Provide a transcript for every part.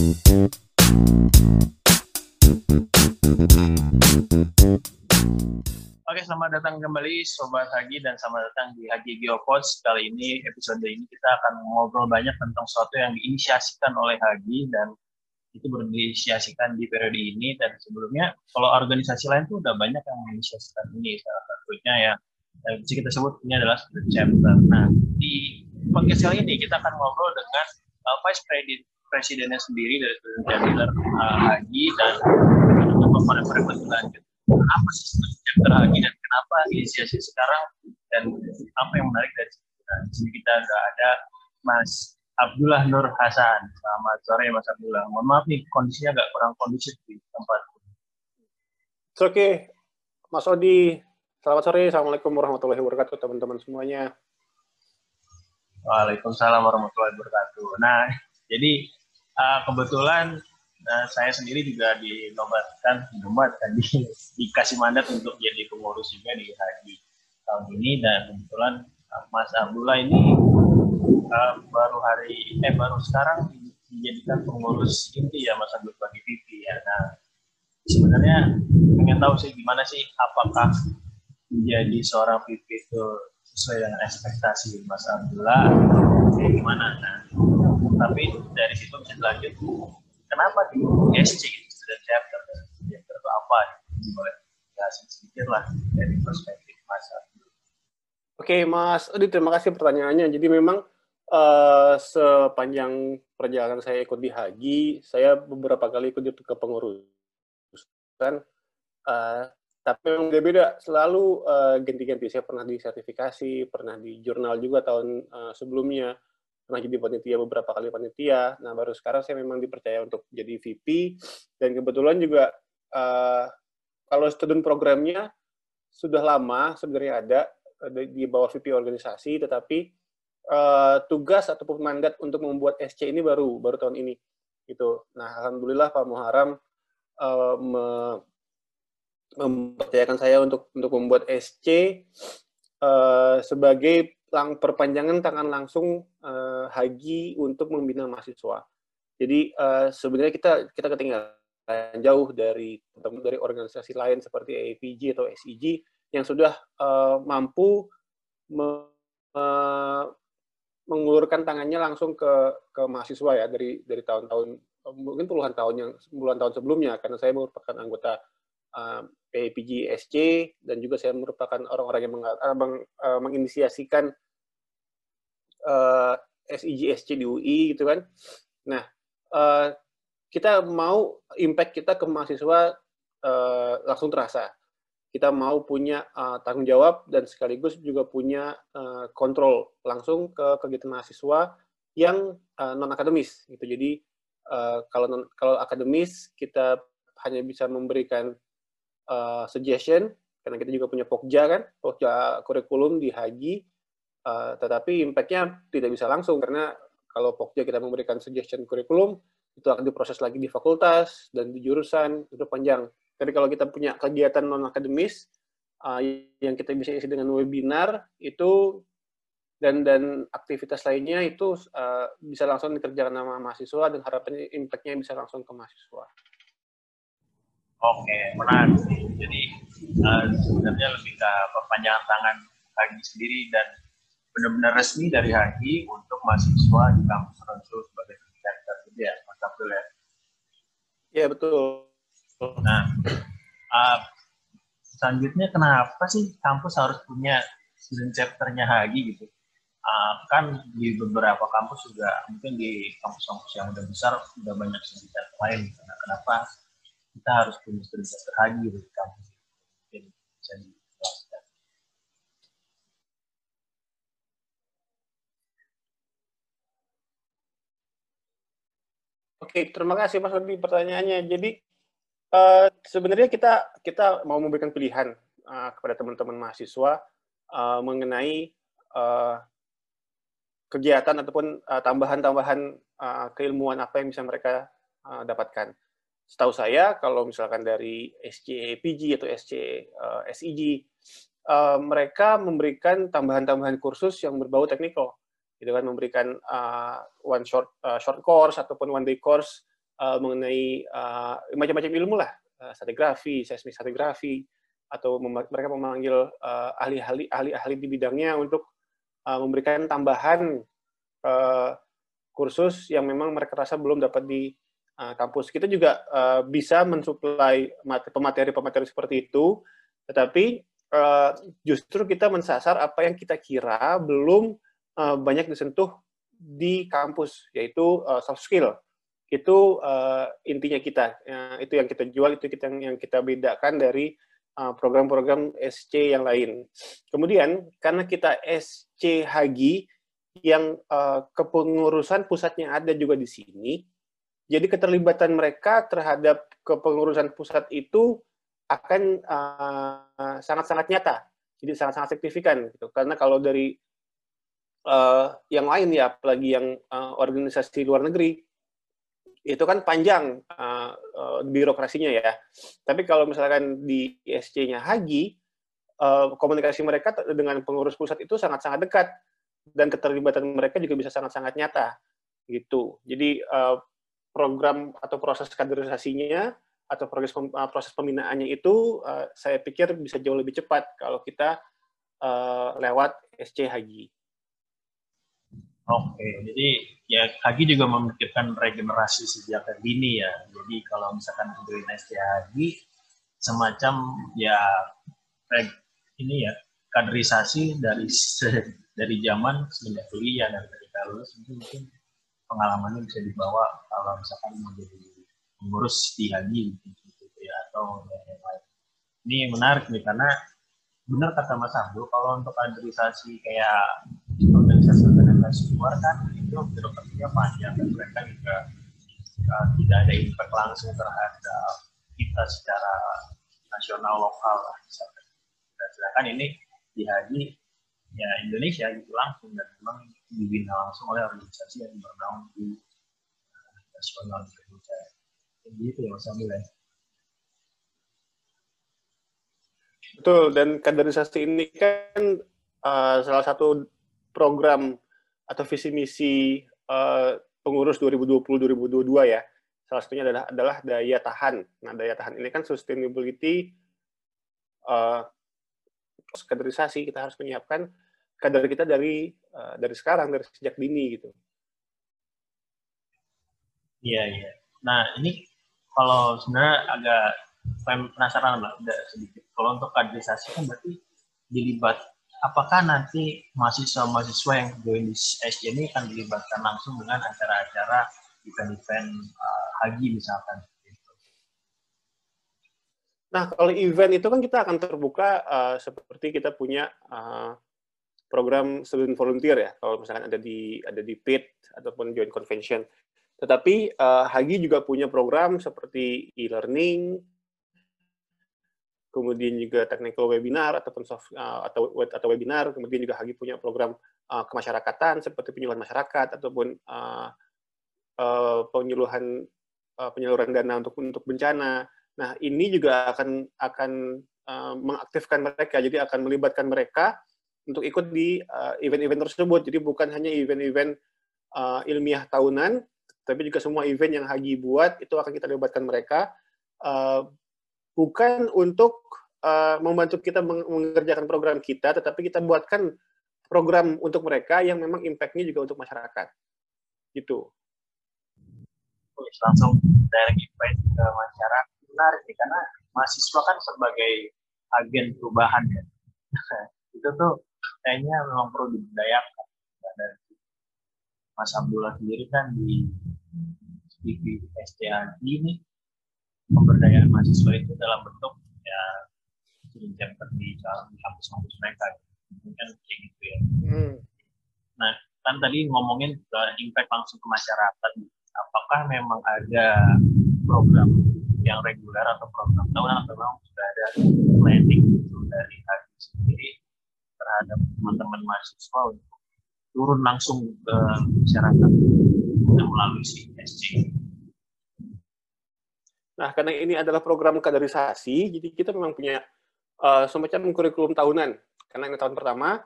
Oke, selamat datang kembali Sobat Hagi dan selamat datang di Hagi Geopods. Kali ini, episode ini kita akan ngobrol banyak tentang sesuatu yang diinisiasikan oleh Hagi dan itu berinisiasikan di periode ini dan sebelumnya kalau organisasi lain tuh udah banyak yang menginisiasikan ini salah satunya ya bisa kita sebut ini adalah student chapter. Nah di podcast kali ini kita akan ngobrol dengan uh, Vice President presidennya sendiri dari student chapter uh, Hagi dan beberapa para berlanjut apa sih chapter Hagi dan kenapa inisiasi sekarang dan apa yang menarik dari sini kita udah ada Mas Abdullah Nur Hasan. Selamat sore Mas Abdullah. Mohon maaf nih kondisinya agak kurang kondusif di tempat. Oke, okay. Mas Odi. Selamat sore. Assalamualaikum warahmatullahi wabarakatuh teman-teman semuanya. Waalaikumsalam warahmatullahi wabarakatuh. Nah, jadi uh, kebetulan Nah, saya sendiri juga dinobatkan, dinobatkan di, dikasih mandat untuk jadi pengurus juga di haji tahun ini dan kebetulan uh, Mas Abdullah ini uh, baru hari eh baru sekarang dijadikan pengurus inti ya Mas Abdullah bagi TV ya. Nah, sebenarnya ingin tahu sih gimana sih apakah menjadi seorang VP itu sesuai dengan ekspektasi Mas Abdullah gimana? Nah tapi dari situ bisa lanjut kenapa di SC gitu student chapter chapter itu apa? Boleh jelasin sedikit lah dari perspektif Mas Oke Mas Odi terima kasih pertanyaannya. Jadi memang uh, sepanjang perjalanan saya ikut di haji saya beberapa kali ikut di kepengurusan uh, tapi memang beda-beda selalu uh, ganti-ganti. Saya pernah di sertifikasi pernah di jurnal juga tahun uh, sebelumnya. Pernah jadi panitia beberapa kali panitia. Nah, baru sekarang saya memang dipercaya untuk jadi VP dan kebetulan juga uh, kalau student programnya sudah lama sebenarnya ada di bawah VP organisasi, tetapi uh, tugas ataupun mandat untuk membuat SC ini baru baru tahun ini. Gitu. Nah, alhamdulillah Pak Muharam uh, mempercayakan saya untuk untuk membuat SC uh, sebagai lang perpanjangan tangan langsung uh, Hagi untuk membina mahasiswa. Jadi uh, sebenarnya kita kita ketinggalan jauh dari dari organisasi lain seperti APG atau SEG yang sudah uh, mampu me, uh, mengulurkan tangannya langsung ke ke mahasiswa ya dari dari tahun-tahun mungkin puluhan tahun yang puluhan tahun sebelumnya karena saya merupakan anggota uh, PPG SC dan juga saya merupakan orang-orang yang meng, uh, menginisiasikan uh, SIG SC di UI gitu kan. Nah, kita mau impact kita ke mahasiswa langsung terasa. Kita mau punya tanggung jawab dan sekaligus juga punya kontrol langsung ke kegiatan mahasiswa yang non akademis gitu. Jadi kalau non, kalau akademis kita hanya bisa memberikan uh, suggestion karena kita juga punya pokja kan, pokja kurikulum di Haji. Uh, tetapi impact-nya tidak bisa langsung karena kalau pokja kita memberikan suggestion kurikulum itu akan diproses lagi di fakultas dan di jurusan itu panjang. Tapi kalau kita punya kegiatan non akademis uh, yang kita bisa isi dengan webinar itu dan dan aktivitas lainnya itu uh, bisa langsung dikerjakan sama mahasiswa dan harapannya impact-nya bisa langsung ke mahasiswa. Oke, menarik sih. Jadi uh, sebenarnya lebih ke perpanjangan tangan Hagi sendiri dan benar-benar resmi dari Hagi untuk mahasiswa di kampus Ronsul sebagai center gitu ya, Mas Abdul ya? Iya, betul. Nah, uh, selanjutnya kenapa sih kampus harus punya student chapter-nya Hagi gitu? Uh, kan di beberapa kampus juga mungkin di kampus-kampus yang udah besar udah banyak student chapter lain. Nah, kenapa kita harus punya chapter lagi di kampus. Mungkin bisa dijelaskan. Oke, terima kasih Mas Rudi pertanyaannya. Jadi uh, sebenarnya kita kita mau memberikan pilihan uh, kepada teman-teman mahasiswa uh, mengenai uh, kegiatan ataupun tambahan-tambahan uh, keilmuan apa yang bisa mereka uh, dapatkan setahu saya kalau misalkan dari SCPG atau SC eh, uh, eh, mereka memberikan tambahan-tambahan kursus yang berbau teknikal gitu kan memberikan uh, one short uh, short course ataupun one day course uh, mengenai uh, macam-macam ilmu lah, uh, stratigrafi, seismik stratigrafi, atau mem mereka memanggil ahli-ahli uh, ahli-ahli di bidangnya untuk uh, memberikan tambahan uh, kursus yang memang mereka rasa belum dapat di uh, kampus. Kita juga uh, bisa mensuplai pemateri-pemateri seperti itu, tetapi uh, justru kita mensasar apa yang kita kira belum uh, banyak disentuh di kampus, yaitu uh, soft skill. Itu uh, intinya kita. Uh, itu yang kita jual, itu kita yang kita bedakan dari program-program SC yang lain. Kemudian karena kita SC Hagi yang uh, kepengurusan pusatnya ada juga di sini, jadi keterlibatan mereka terhadap kepengurusan pusat itu akan sangat-sangat uh, nyata, jadi sangat-sangat signifikan. Gitu. Karena kalau dari uh, yang lain ya, apalagi yang uh, organisasi luar negeri, itu kan panjang uh, uh, birokrasinya ya. Tapi kalau misalkan di ISC-nya Hagi, uh, komunikasi mereka dengan pengurus pusat itu sangat-sangat dekat dan keterlibatan mereka juga bisa sangat-sangat nyata gitu. Jadi uh, program atau proses kaderisasinya atau proses proses pembinaannya itu uh, saya pikir bisa jauh lebih cepat kalau kita uh, lewat SC Hagi. Oke, jadi ya Hagi juga memikirkan regenerasi sejak dini ya. Jadi kalau misalkan join Hagi semacam ya ini ya kaderisasi dari dari zaman semenjak kuliah dan ketika lulus mungkin, pengalamannya bisa dibawa kalau misalkan menjadi pengurus di Hagi gitu, ya atau yang lain. Ini menarik nih karena benar kata Mas Abdul kalau untuk kaderisasi kayak organisasi luar kan itu birokrasinya panjang dan mereka juga uh, tidak ada impact langsung terhadap kita secara nasional lokal lah misalkan. Dan sedangkan ini di Haji ya Indonesia gitu langsung dan memang dibina langsung oleh organisasi yang bernaung di uh, nasional Indonesia. Gitu ya Mas Amil ya. Betul, dan kaderisasi ini kan uh, salah satu program atau visi misi uh, pengurus 2020-2022 ya. Salah satunya adalah adalah daya tahan. Nah, daya tahan ini kan sustainability uh, kaderisasi kita harus menyiapkan kader kita dari uh, dari sekarang dari sejak dini gitu. Iya iya. Nah ini kalau sebenarnya agak penasaran lah sedikit. Kalau untuk kaderisasi kan berarti dilibat apakah nanti mahasiswa-mahasiswa yang join di SJ ini akan dilibatkan langsung dengan acara-acara event-event uh, haji misalkan? Nah, kalau event itu kan kita akan terbuka uh, seperti kita punya uh, program student volunteer ya, kalau misalkan ada di ada di PIT ataupun joint convention. Tetapi uh, Hagi juga punya program seperti e-learning, kemudian juga technical webinar ataupun soft uh, atau atau webinar, kemudian juga Hagi punya program uh, kemasyarakatan seperti penyuluhan masyarakat ataupun uh, uh, penyuluhan uh, penyaluran dana untuk untuk bencana. Nah, ini juga akan akan uh, mengaktifkan mereka, jadi akan melibatkan mereka untuk ikut di event-event uh, tersebut. Jadi bukan hanya event-event uh, ilmiah tahunan, tapi juga semua event yang Hagi buat itu akan kita libatkan mereka. Uh, bukan untuk uh, membantu kita mengerjakan program kita, tetapi kita buatkan program untuk mereka yang memang impact-nya juga untuk masyarakat. Gitu. Langsung direct impact ke masyarakat. Menarik nih, karena mahasiswa kan sebagai agen perubahan ya. itu tuh kayaknya memang perlu diberdayakan. Dan Mas Abdullah sendiri kan di di STAG ini pemberdayaan mahasiswa itu dalam bentuk ya chapter di kampus-kampus mereka. Mungkin kayak gitu ya. Hmm. nah kan tadi ngomongin ke impact langsung ke masyarakat. Apakah memang ada program yang reguler atau program tahunan atau memang sudah ada planning itu dari HADI sendiri terhadap teman-teman mahasiswa untuk turun langsung ke masyarakat melalui SC Nah, karena ini adalah program kaderisasi, jadi kita memang punya uh, semacam kurikulum tahunan. Karena ini tahun pertama,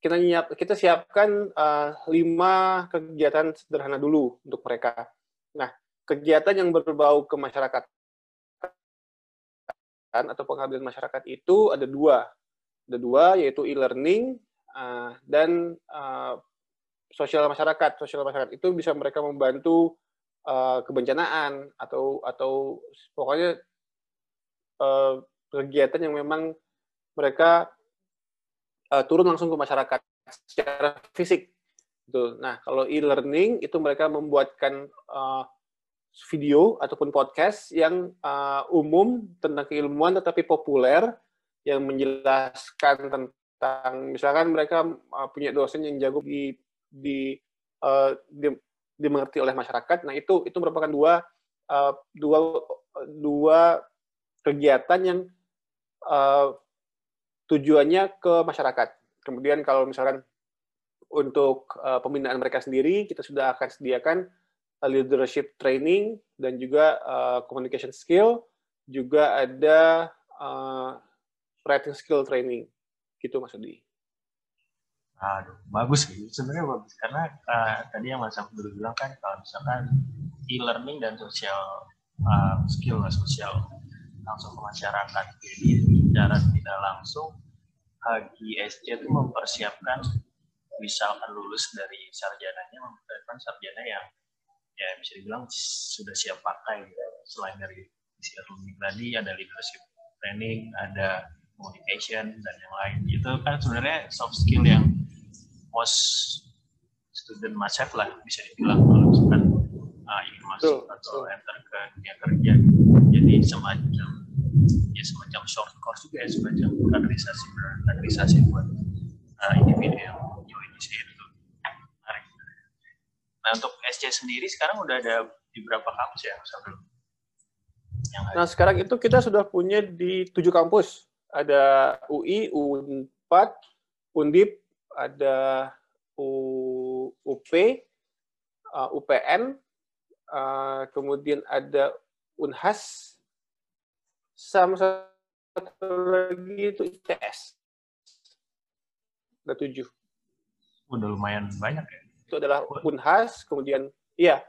kita nyiap, kita siapkan uh, lima kegiatan sederhana dulu untuk mereka. Nah, kegiatan yang berbau ke masyarakat atau pengabdian masyarakat itu ada dua, ada dua yaitu e-learning uh, dan uh, sosial masyarakat. Sosial masyarakat itu bisa mereka membantu uh, kebencanaan atau atau pokoknya uh, kegiatan yang memang mereka uh, turun langsung ke masyarakat secara fisik. Gitu. Nah, kalau e-learning itu mereka membuatkan uh, video ataupun podcast yang uh, umum tentang keilmuan tetapi populer yang menjelaskan tentang misalkan mereka uh, punya dosen yang jago di di, uh, di dimengerti oleh masyarakat. Nah, itu itu merupakan dua uh, dua dua kegiatan yang uh, tujuannya ke masyarakat. Kemudian kalau misalkan untuk uh, pembinaan mereka sendiri, kita sudah akan sediakan leadership training dan juga uh, communication skill, juga ada uh, writing skill training, gitu Mas Udi. Aduh, bagus gitu. Sebenarnya bagus karena uh, tadi yang Mas Abdul bilang kan kalau misalkan e-learning dan sosial uh, skill sosial langsung ke masyarakat. Jadi secara tidak langsung HGSC itu mempersiapkan misalkan lulus dari sarjananya mempersiapkan sarjana yang ya bisa dibilang sudah siap pakai selain dari isi learning tadi ada leadership training ada communication dan yang lain itu kan sebenarnya soft skill yang most student must have lah bisa dibilang kalau misalkan uh, ingin masuk so, atau so. enter ke dunia kerja jadi semacam ya semacam short course juga ya semacam kaderisasi kaderisasi buat uh, individu yang join di sini Nah untuk SC sendiri sekarang udah ada di berapa kampus ya sebelum? Nah sekarang itu kita sudah punya di tujuh kampus. Ada UI, U4, Undip, ada U, UP, uh, UPN, uh, kemudian ada Unhas, sama satu lagi itu ITS. Ada tujuh. Udah lumayan banyak ya? itu adalah Unhas, kemudian iya.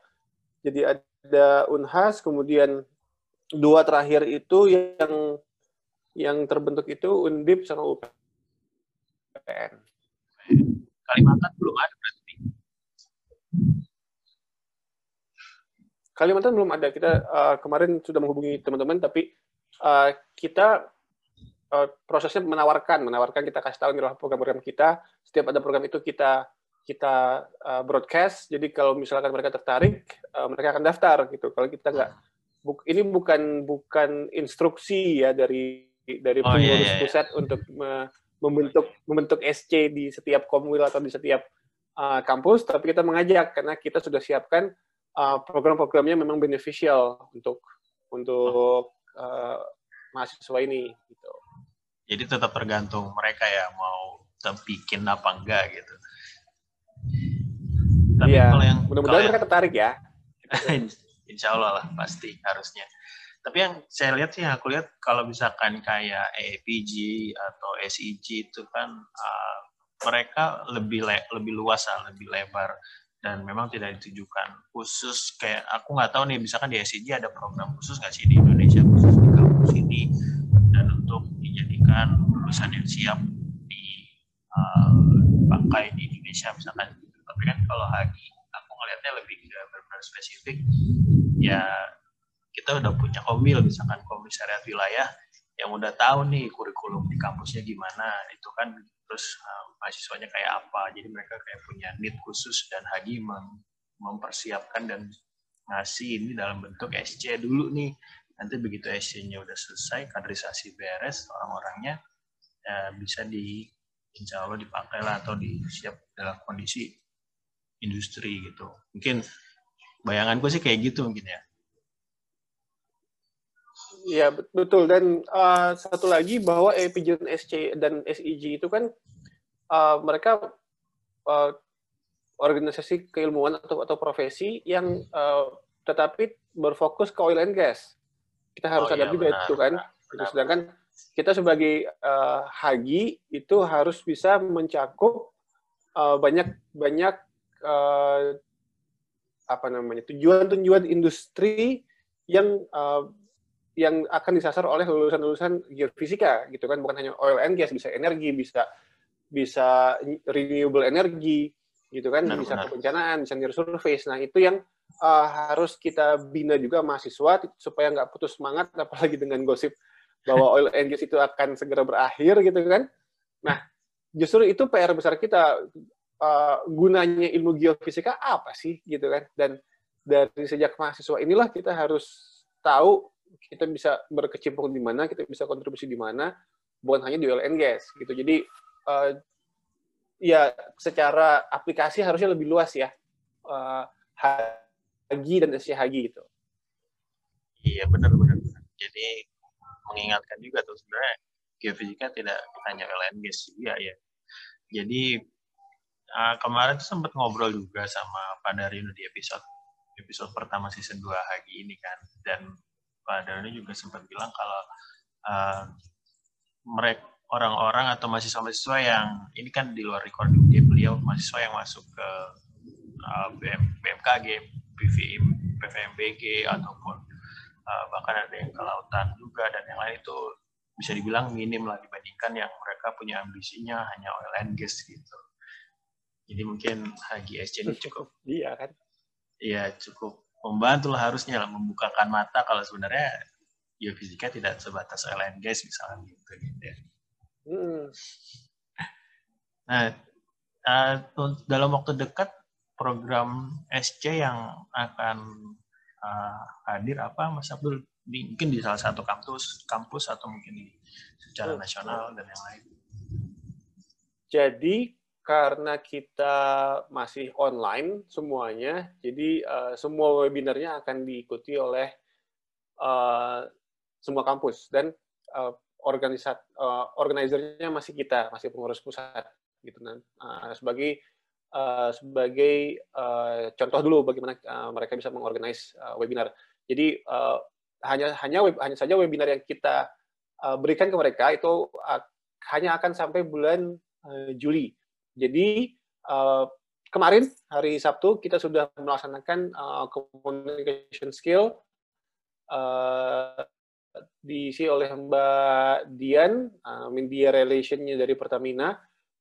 Jadi ada Unhas, kemudian dua terakhir itu yang yang terbentuk itu Undip sama UPN. Kalimantan belum ada berarti. Kalimantan belum ada. Kita uh, kemarin sudah menghubungi teman-teman, tapi uh, kita uh, prosesnya menawarkan, menawarkan kita kasih tahu nih program-program kita. Setiap ada program itu kita kita uh, broadcast. Jadi kalau misalkan mereka tertarik, uh, mereka akan daftar gitu. Kalau kita nggak, buk, ini bukan bukan instruksi ya dari dari oh, pengurus yeah, yeah, pusat untuk me, membentuk membentuk SC di setiap komwil atau di setiap uh, kampus, tapi kita mengajak karena kita sudah siapkan uh, program-programnya memang beneficial untuk untuk uh, mahasiswa ini gitu. Jadi tetap tergantung mereka ya mau bikin apa enggak gitu. Tapi iya. kalau yang mudah-mudahan mereka tertarik ya. Insya Allah lah pasti harusnya. Tapi yang saya lihat sih, aku lihat kalau misalkan kayak EPG atau SEG itu kan uh, mereka lebih le lebih luas lah, lebih lebar. Dan memang tidak ditujukan khusus kayak aku nggak tahu nih misalkan di SEG ada program khusus nggak sih di Indonesia khusus di kampus ini? Dan untuk dijadikan lulusan yang siap dipakai uh, di Indonesia misalkan tapi kan kalau Hagi aku ngelihatnya lebih ke benar spesifik. Ya kita udah punya komil misalkan komisariat wilayah yang udah tahu nih kurikulum di kampusnya gimana itu kan terus uh, mahasiswanya kayak apa jadi mereka kayak punya need khusus dan Hagi mem mempersiapkan dan ngasih ini dalam bentuk SC dulu nih nanti begitu SC-nya udah selesai kaderisasi beres orang-orangnya ya bisa di insya Allah dipakai lah atau disiap dalam kondisi industri gitu. Mungkin bayanganku sih kayak gitu mungkin ya. Iya betul dan uh, satu lagi bahwa EPJ SC dan SIG itu kan uh, mereka uh, organisasi keilmuan atau atau profesi yang uh, tetapi berfokus ke oil and gas. Kita harus oh, iya, juga benar, itu kan. Benar. Sedangkan kita sebagai uh, haji itu harus bisa mencakup uh, banyak banyak uh, apa namanya tujuan-tujuan industri yang uh, yang akan disasar oleh lulusan-lulusan geofisika gitu kan. Bukan hanya oil and gas bisa energi bisa bisa renewable energi gitu kan. Benar, bisa benar. kebencanaan bisa near surface. Nah itu yang uh, harus kita bina juga mahasiswa supaya nggak putus semangat apalagi dengan gosip bahwa oil and gas itu akan segera berakhir gitu kan. Nah justru itu PR besar kita uh, gunanya ilmu geofisika apa sih gitu kan. Dan dari sejak mahasiswa inilah kita harus tahu kita bisa berkecimpung di mana kita bisa kontribusi di mana bukan hanya di oil and gas gitu. Jadi uh, ya secara aplikasi harusnya lebih luas ya uh, Hagi dan SCHG gitu. Iya benar benar jadi mengingatkan juga tuh sebenarnya geofisika tidak hanya gas juga ya jadi uh, kemarin tuh sempat ngobrol juga sama Pak Darino di episode episode pertama season 2 Hagi ini kan dan Pak Darino juga sempat bilang kalau uh, mereka orang-orang atau mahasiswa-mahasiswa yang ini kan di luar recording dia beliau mahasiswa yang masuk ke uh, BM, BMKG, PVM, PVMBG ataupun uh, bahkan ada yang ke lautan juga dan yang lain itu bisa dibilang minim lah dibandingkan yang mereka punya ambisinya hanya oil and gas gitu. Jadi mungkin HGSC ini cukup iya kan? Iya cukup membantu lah harusnya lah membukakan mata kalau sebenarnya geofisika tidak sebatas and gas misalnya gitu gitu ya. Hmm. Nah, uh, dalam waktu dekat program SC yang akan uh, hadir apa Mas Abdul di, mungkin di salah satu kampus kampus atau mungkin di secara nasional dan yang lain. Jadi karena kita masih online semuanya, jadi uh, semua webinarnya akan diikuti oleh uh, semua kampus dan uh, organisat uh, organizernya masih kita, masih pengurus pusat gitu kan. Uh, sebagai uh, sebagai uh, contoh dulu bagaimana uh, mereka bisa mengorganize uh, webinar. Jadi uh, hanya hanya web, hanya saja webinar yang kita uh, berikan ke mereka itu uh, hanya akan sampai bulan uh, Juli. Jadi uh, kemarin hari Sabtu kita sudah melaksanakan uh, communication skill uh, diisi oleh Mbak Dian, uh, media relationnya dari Pertamina.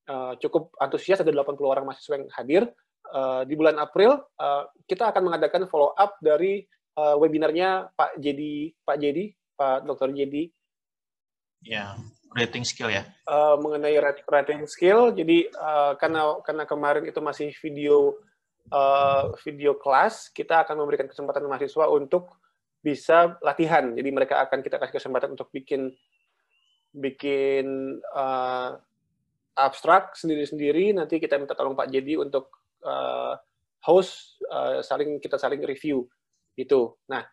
Uh, cukup antusias ada 80 orang mahasiswa yang hadir. Uh, di bulan April uh, kita akan mengadakan follow up dari uh, webinarnya Pak Jedi, Pak Jedi, Pak Dr. Jedi. Ya, rating skill ya. Uh, mengenai rating skill, jadi uh, karena karena kemarin itu masih video uh, video kelas, kita akan memberikan kesempatan mahasiswa untuk bisa latihan. Jadi mereka akan kita kasih kesempatan untuk bikin bikin uh, abstrak sendiri-sendiri. Nanti kita minta tolong Pak Jedi untuk uh, host uh, saling kita saling review itu. Nah,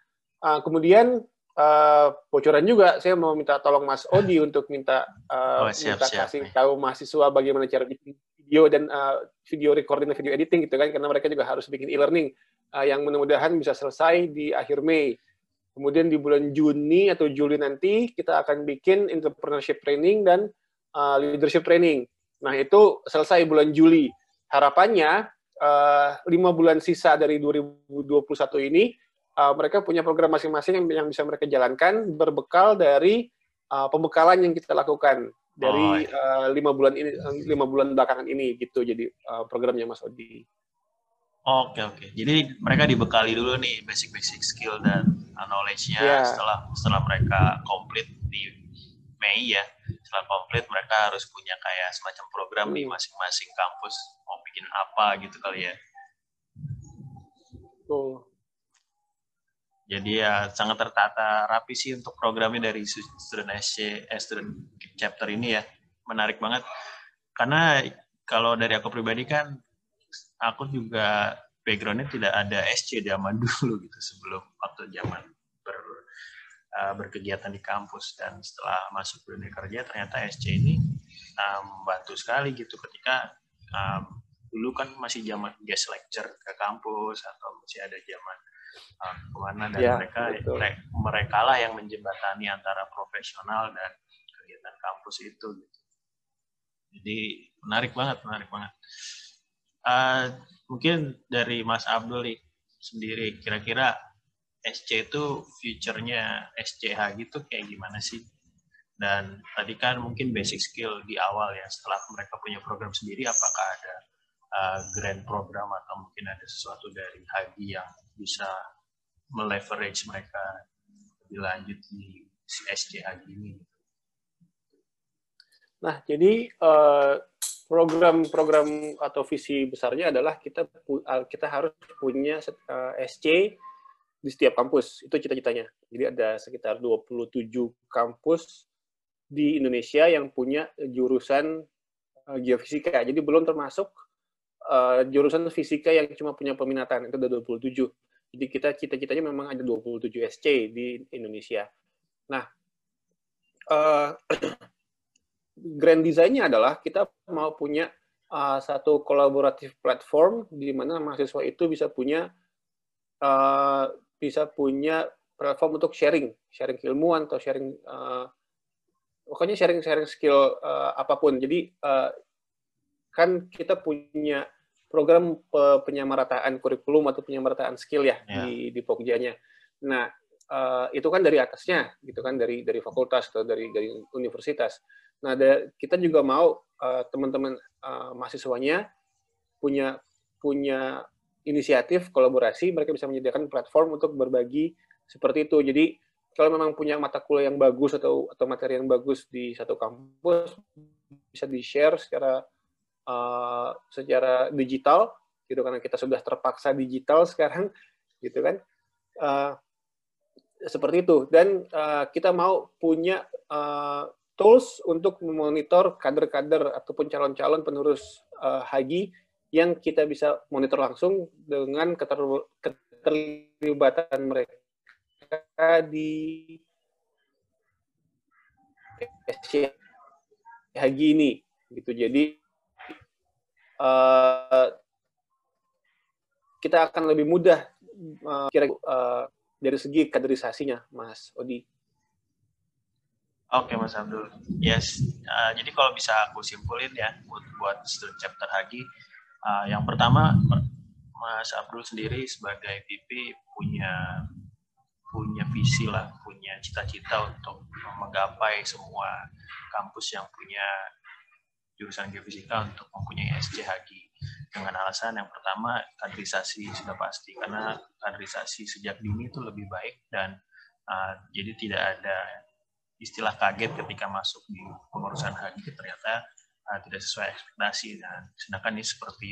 uh, kemudian uh, bocoran juga saya mau minta tolong Mas Odi untuk minta uh, oh, siap, minta siap, kasih nih. tahu mahasiswa bagaimana cara bikin video dan uh, video recording dan video editing gitu kan karena mereka juga harus bikin e-learning uh, yang mudah-mudahan bisa selesai di akhir Mei. Kemudian di bulan Juni atau Juli nanti kita akan bikin entrepreneurship training dan uh, leadership training. Nah itu selesai bulan Juli. Harapannya lima uh, bulan sisa dari 2021 ini uh, mereka punya program masing-masing yang, yang bisa mereka jalankan berbekal dari uh, pembekalan yang kita lakukan dari oh, iya. uh, lima bulan ini lima bulan belakangan ini gitu jadi uh, programnya Mas Odi. Oke oke. Jadi mereka dibekali dulu nih basic-basic skill dan knowledge-nya yeah. setelah setelah mereka komplit di Mei ya. Setelah komplit mereka harus punya kayak semacam program hmm. di masing-masing kampus mau bikin apa gitu kali ya. Tuh. Jadi ya sangat tertata rapi sih untuk programnya dari student SC, eh, student chapter ini ya. Menarik banget. Karena kalau dari aku pribadi kan, aku juga backgroundnya tidak ada SC zaman dulu gitu sebelum waktu zaman ber, uh, berkegiatan di kampus dan setelah masuk dunia kerja ternyata SC ini membantu sekali gitu ketika um, dulu kan masih zaman guest lecture ke kampus atau masih ada zaman uh, ke mana dan ya, mereka mereka mereka lah yang menjembatani antara profesional dan kegiatan kampus itu gitu. Jadi menarik banget, menarik banget. Uh, mungkin dari Mas Abdul sendiri kira-kira SC itu future-nya SCH gitu kayak gimana sih? Dan tadi kan mungkin basic skill di awal ya, setelah mereka punya program sendiri, apakah ada uh, grand program atau mungkin ada sesuatu dari Hagi yang bisa meleverage mereka lebih lanjut di si Hagi ini? Nah, jadi uh, program-program atau visi besarnya adalah kita kita harus punya uh, SC di setiap kampus. Itu cita-citanya. Jadi ada sekitar 27 kampus di Indonesia yang punya jurusan uh, geofisika. Jadi belum termasuk uh, jurusan fisika yang cuma punya peminatan. Itu ada 27. Jadi kita cita-citanya memang ada 27 SC di Indonesia. Nah, uh, grand design-nya adalah kita mau punya uh, satu kolaboratif platform di mana mahasiswa itu bisa punya bisa punya platform untuk sharing, sharing keilmuan atau sharing pokoknya sharing-sharing skill apa pun. Jadi kan kita punya program penyamarataan kurikulum atau penyamarataan skill ya, ya. di di Pogjanya. Nah, uh, itu kan dari atasnya gitu kan dari dari fakultas atau dari dari universitas. Nah, ada, kita juga mau uh, teman-teman uh, mahasiswanya punya punya inisiatif kolaborasi mereka bisa menyediakan platform untuk berbagi seperti itu jadi kalau memang punya mata kuliah yang bagus atau atau materi yang bagus di satu kampus bisa di share secara uh, secara digital gitu karena kita sudah terpaksa digital sekarang gitu kan. Uh, seperti itu. Dan uh, kita mau punya uh, tools untuk memonitor kader-kader ataupun calon-calon penerus uh, haji yang kita bisa monitor langsung dengan keterlibatan mereka di haji ini gitu. Jadi uh, kita akan lebih mudah uh, kira uh, dari segi kaderisasinya Mas Odi Oke Mas Abdul, yes. Uh, jadi kalau bisa aku simpulin ya buat buat student chapter Hagi, Uh, yang pertama, Mas Abdul sendiri sebagai VP punya punya visi lah, punya cita-cita untuk menggapai semua kampus yang punya jurusan geofisika untuk mempunyai SCHG dengan alasan yang pertama kaderisasi sudah pasti karena kaderisasi sejak dini itu lebih baik dan uh, jadi tidak ada istilah kaget ketika masuk di pengurusan haji ternyata uh, tidak sesuai ekspektasi dan sedangkan ini seperti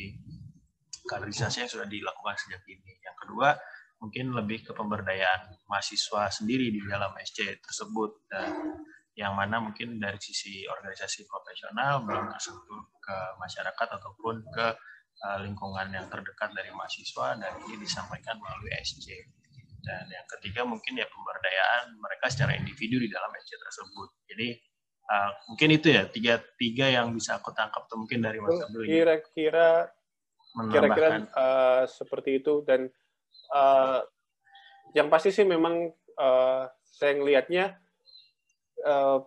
kaderisasi yang sudah dilakukan sejak ini. Yang kedua, mungkin lebih ke pemberdayaan mahasiswa sendiri di dalam SC tersebut dan yang mana mungkin dari sisi organisasi profesional belum tersentuh ke masyarakat ataupun ke uh, lingkungan yang terdekat dari mahasiswa dan ini disampaikan melalui SC. Dan yang ketiga mungkin ya pemberdayaan mereka secara individu di dalam SC tersebut. Jadi Uh, mungkin itu ya tiga tiga yang bisa aku tangkap tuh mungkin dari Mas Abdul. Kira-kira kira-kira uh, seperti itu dan uh, yang pasti sih memang uh, saya ngelihatnya uh,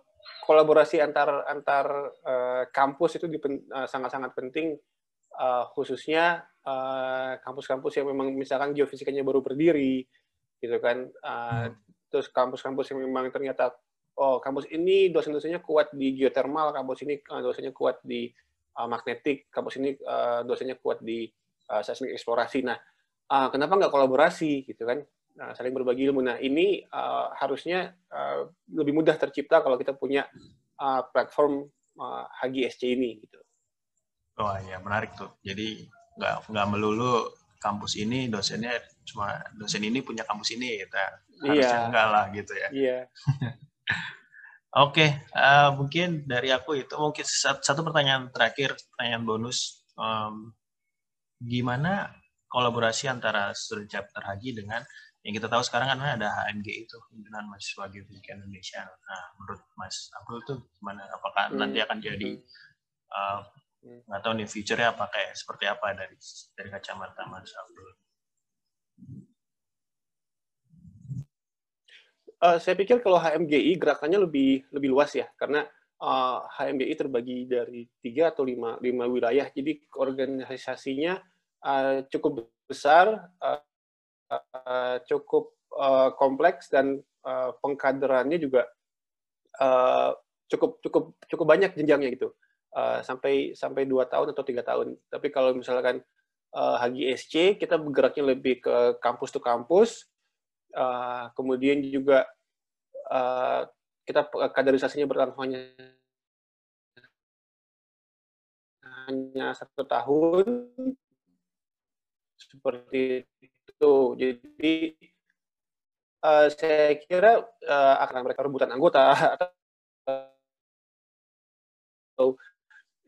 kolaborasi antar antar uh, kampus itu sangat-sangat uh, penting uh, khususnya kampus-kampus uh, yang memang misalkan geofisikanya baru berdiri gitu kan uh, hmm. terus kampus-kampus yang memang ternyata oh kampus ini dosen-dosennya kuat di geothermal, kampus ini uh, dosennya kuat di uh, magnetik, kampus ini uh, dosennya kuat di uh, seismik eksplorasi. Nah, uh, kenapa nggak kolaborasi gitu kan? Nah, saling berbagi ilmu. Nah, ini uh, harusnya uh, lebih mudah tercipta kalau kita punya uh, platform uh, HGSC ini gitu. Oh iya, menarik tuh. Jadi nggak nggak melulu kampus ini dosennya cuma dosen ini punya kampus ini kita harusnya iya. enggak lah gitu ya. Iya. Oke, okay, uh, mungkin dari aku itu mungkin satu pertanyaan terakhir, pertanyaan bonus. Um, gimana kolaborasi antara student chapter haji dengan yang kita tahu sekarang kan ada HMG itu himpunan mahasiswa geofisika Indonesia. Nah, menurut Mas Abdul itu gimana? Apakah hmm. nanti akan jadi uh, nggak tahu nih future-nya apa kayak seperti apa dari dari kacamata Mas Abdul? Uh, saya pikir kalau HMGI gerakannya lebih lebih luas ya, karena uh, HMGI terbagi dari tiga atau lima lima wilayah, jadi organisasinya uh, cukup besar. Uh, uh, cukup uh, kompleks dan uh, pengkaderannya juga uh, cukup cukup cukup banyak jenjangnya gitu. Uh, sampai sampai dua tahun atau tiga tahun. Tapi kalau misalkan uh, HGSC kita bergeraknya lebih ke kampus to kampus, uh, kemudian juga uh, kita kaderisasinya berlangsung hanya hanya satu tahun. Seperti itu. Jadi uh, saya kira uh, akan mereka rebutan anggota atau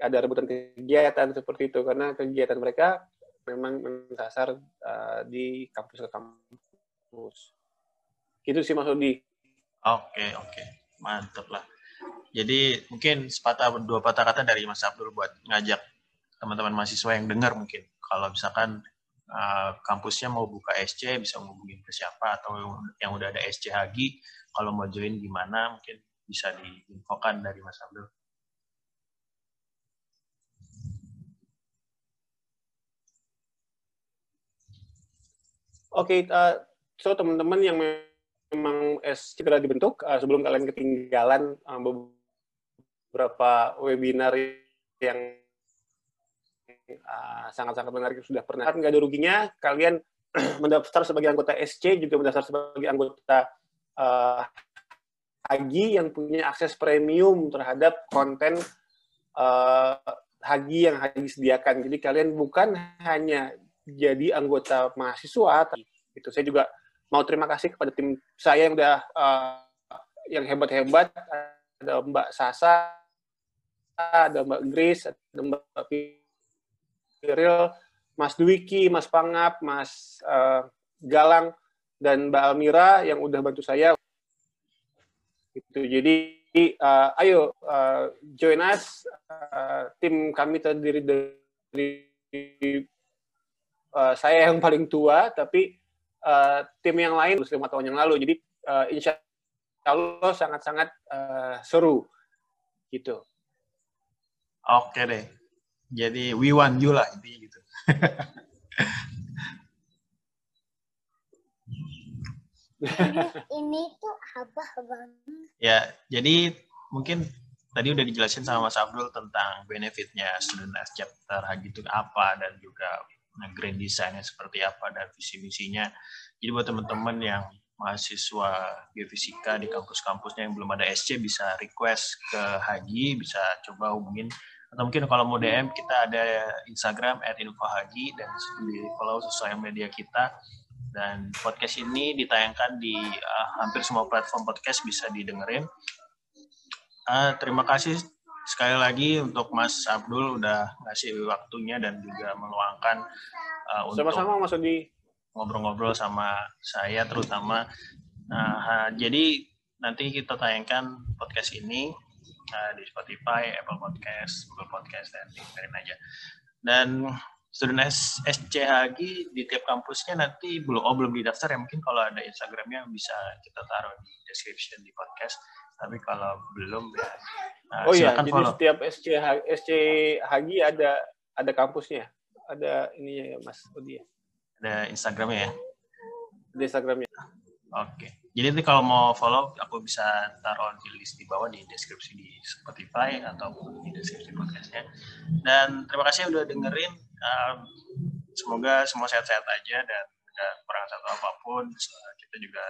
ada rebutan kegiatan seperti itu karena kegiatan mereka memang mendasar uh, di kampus ke kampus. Gitu sih Mas Odi. Oke, oke. Mantap lah. Jadi mungkin sepatah dua patah kata dari Mas Abdul buat ngajak teman-teman mahasiswa yang dengar mungkin kalau misalkan uh, kampusnya mau buka SC bisa ngubungin ke siapa atau yang udah ada SC Hagi kalau mau join gimana mungkin bisa diinfokan dari Mas Abdul. Oke, okay, uh, so teman-teman yang memang SC segera dibentuk, uh, sebelum kalian ketinggalan uh, beberapa webinar yang uh, sangat-sangat menarik sudah pernah. Nggak ada ruginya kalian mendaftar sebagai anggota SC, juga mendaftar sebagai anggota uh, Hagi yang punya akses premium terhadap konten uh, Hagi yang Hagi sediakan. Jadi kalian bukan hanya jadi anggota mahasiswa, itu saya juga mau terima kasih kepada tim saya yang udah uh, yang hebat-hebat ada Mbak Sasa ada Mbak Grace ada Mbak Firil Mas Dwiki Mas Pangap Mas uh, Galang dan Mbak Almira yang udah bantu saya itu jadi uh, ayo uh, join us uh, tim kami terdiri dari uh, saya yang paling tua tapi uh, tim yang lain lima tahun yang lalu. Jadi uh, insya Allah sangat-sangat uh, seru gitu. Oke deh. Jadi we want you lah intinya gitu. ini tuh abah banget. Ya, jadi mungkin tadi udah dijelasin sama Mas Abdul tentang benefitnya student as chapter gitu apa dan juga grand desainnya seperti apa dan visi misinya. Jadi buat teman-teman yang mahasiswa geofisika di kampus-kampusnya yang belum ada SC bisa request ke Haji, bisa coba hubungin atau mungkin kalau mau DM kita ada Instagram @infohaji dan di follow sosial media kita dan podcast ini ditayangkan di uh, hampir semua platform podcast bisa didengerin. Uh, terima kasih sekali lagi untuk Mas Abdul udah ngasih waktunya dan juga meluangkan uh, untuk sama-sama Mas Odi ngobrol-ngobrol sama saya terutama. Nah, jadi nanti kita tayangkan podcast ini uh, di Spotify, Apple Podcast, Google Podcast dan dengerin aja. Dan student SCHG di tiap kampusnya nanti belum oh belum didaftar ya. Mungkin kalau ada Instagramnya bisa kita taruh di description di podcast. Tapi kalau belum ya nah, oh iya jadi follow. setiap SC SC Hagi ada ada kampusnya. Ada ininya ya Mas Odi ya. Ada Instagramnya ya? Ada Instagramnya. Oke jadi nanti kalau mau follow aku bisa taruh di list di bawah di deskripsi di Spotify atau di deskripsi podcastnya. Dan terima kasih udah dengerin. Semoga semua sehat-sehat aja dan nggak kurang satu apa pun. Kita juga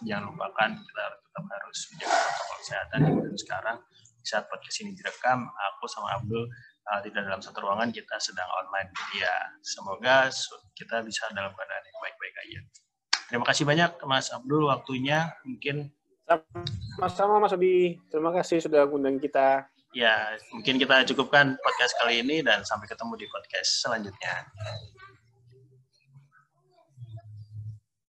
jangan lupakan kita tetap harus menjaga protokol kesehatan dan sekarang. Saat podcast ini direkam aku sama Abdul uh, tidak dalam satu ruangan kita sedang online. Ya semoga kita bisa dalam keadaan yang baik-baik aja terima kasih banyak Mas Abdul waktunya. Mungkin sama-sama Mas Abi. Terima kasih sudah mengundang kita. Ya mungkin kita cukupkan podcast kali ini dan sampai ketemu di podcast selanjutnya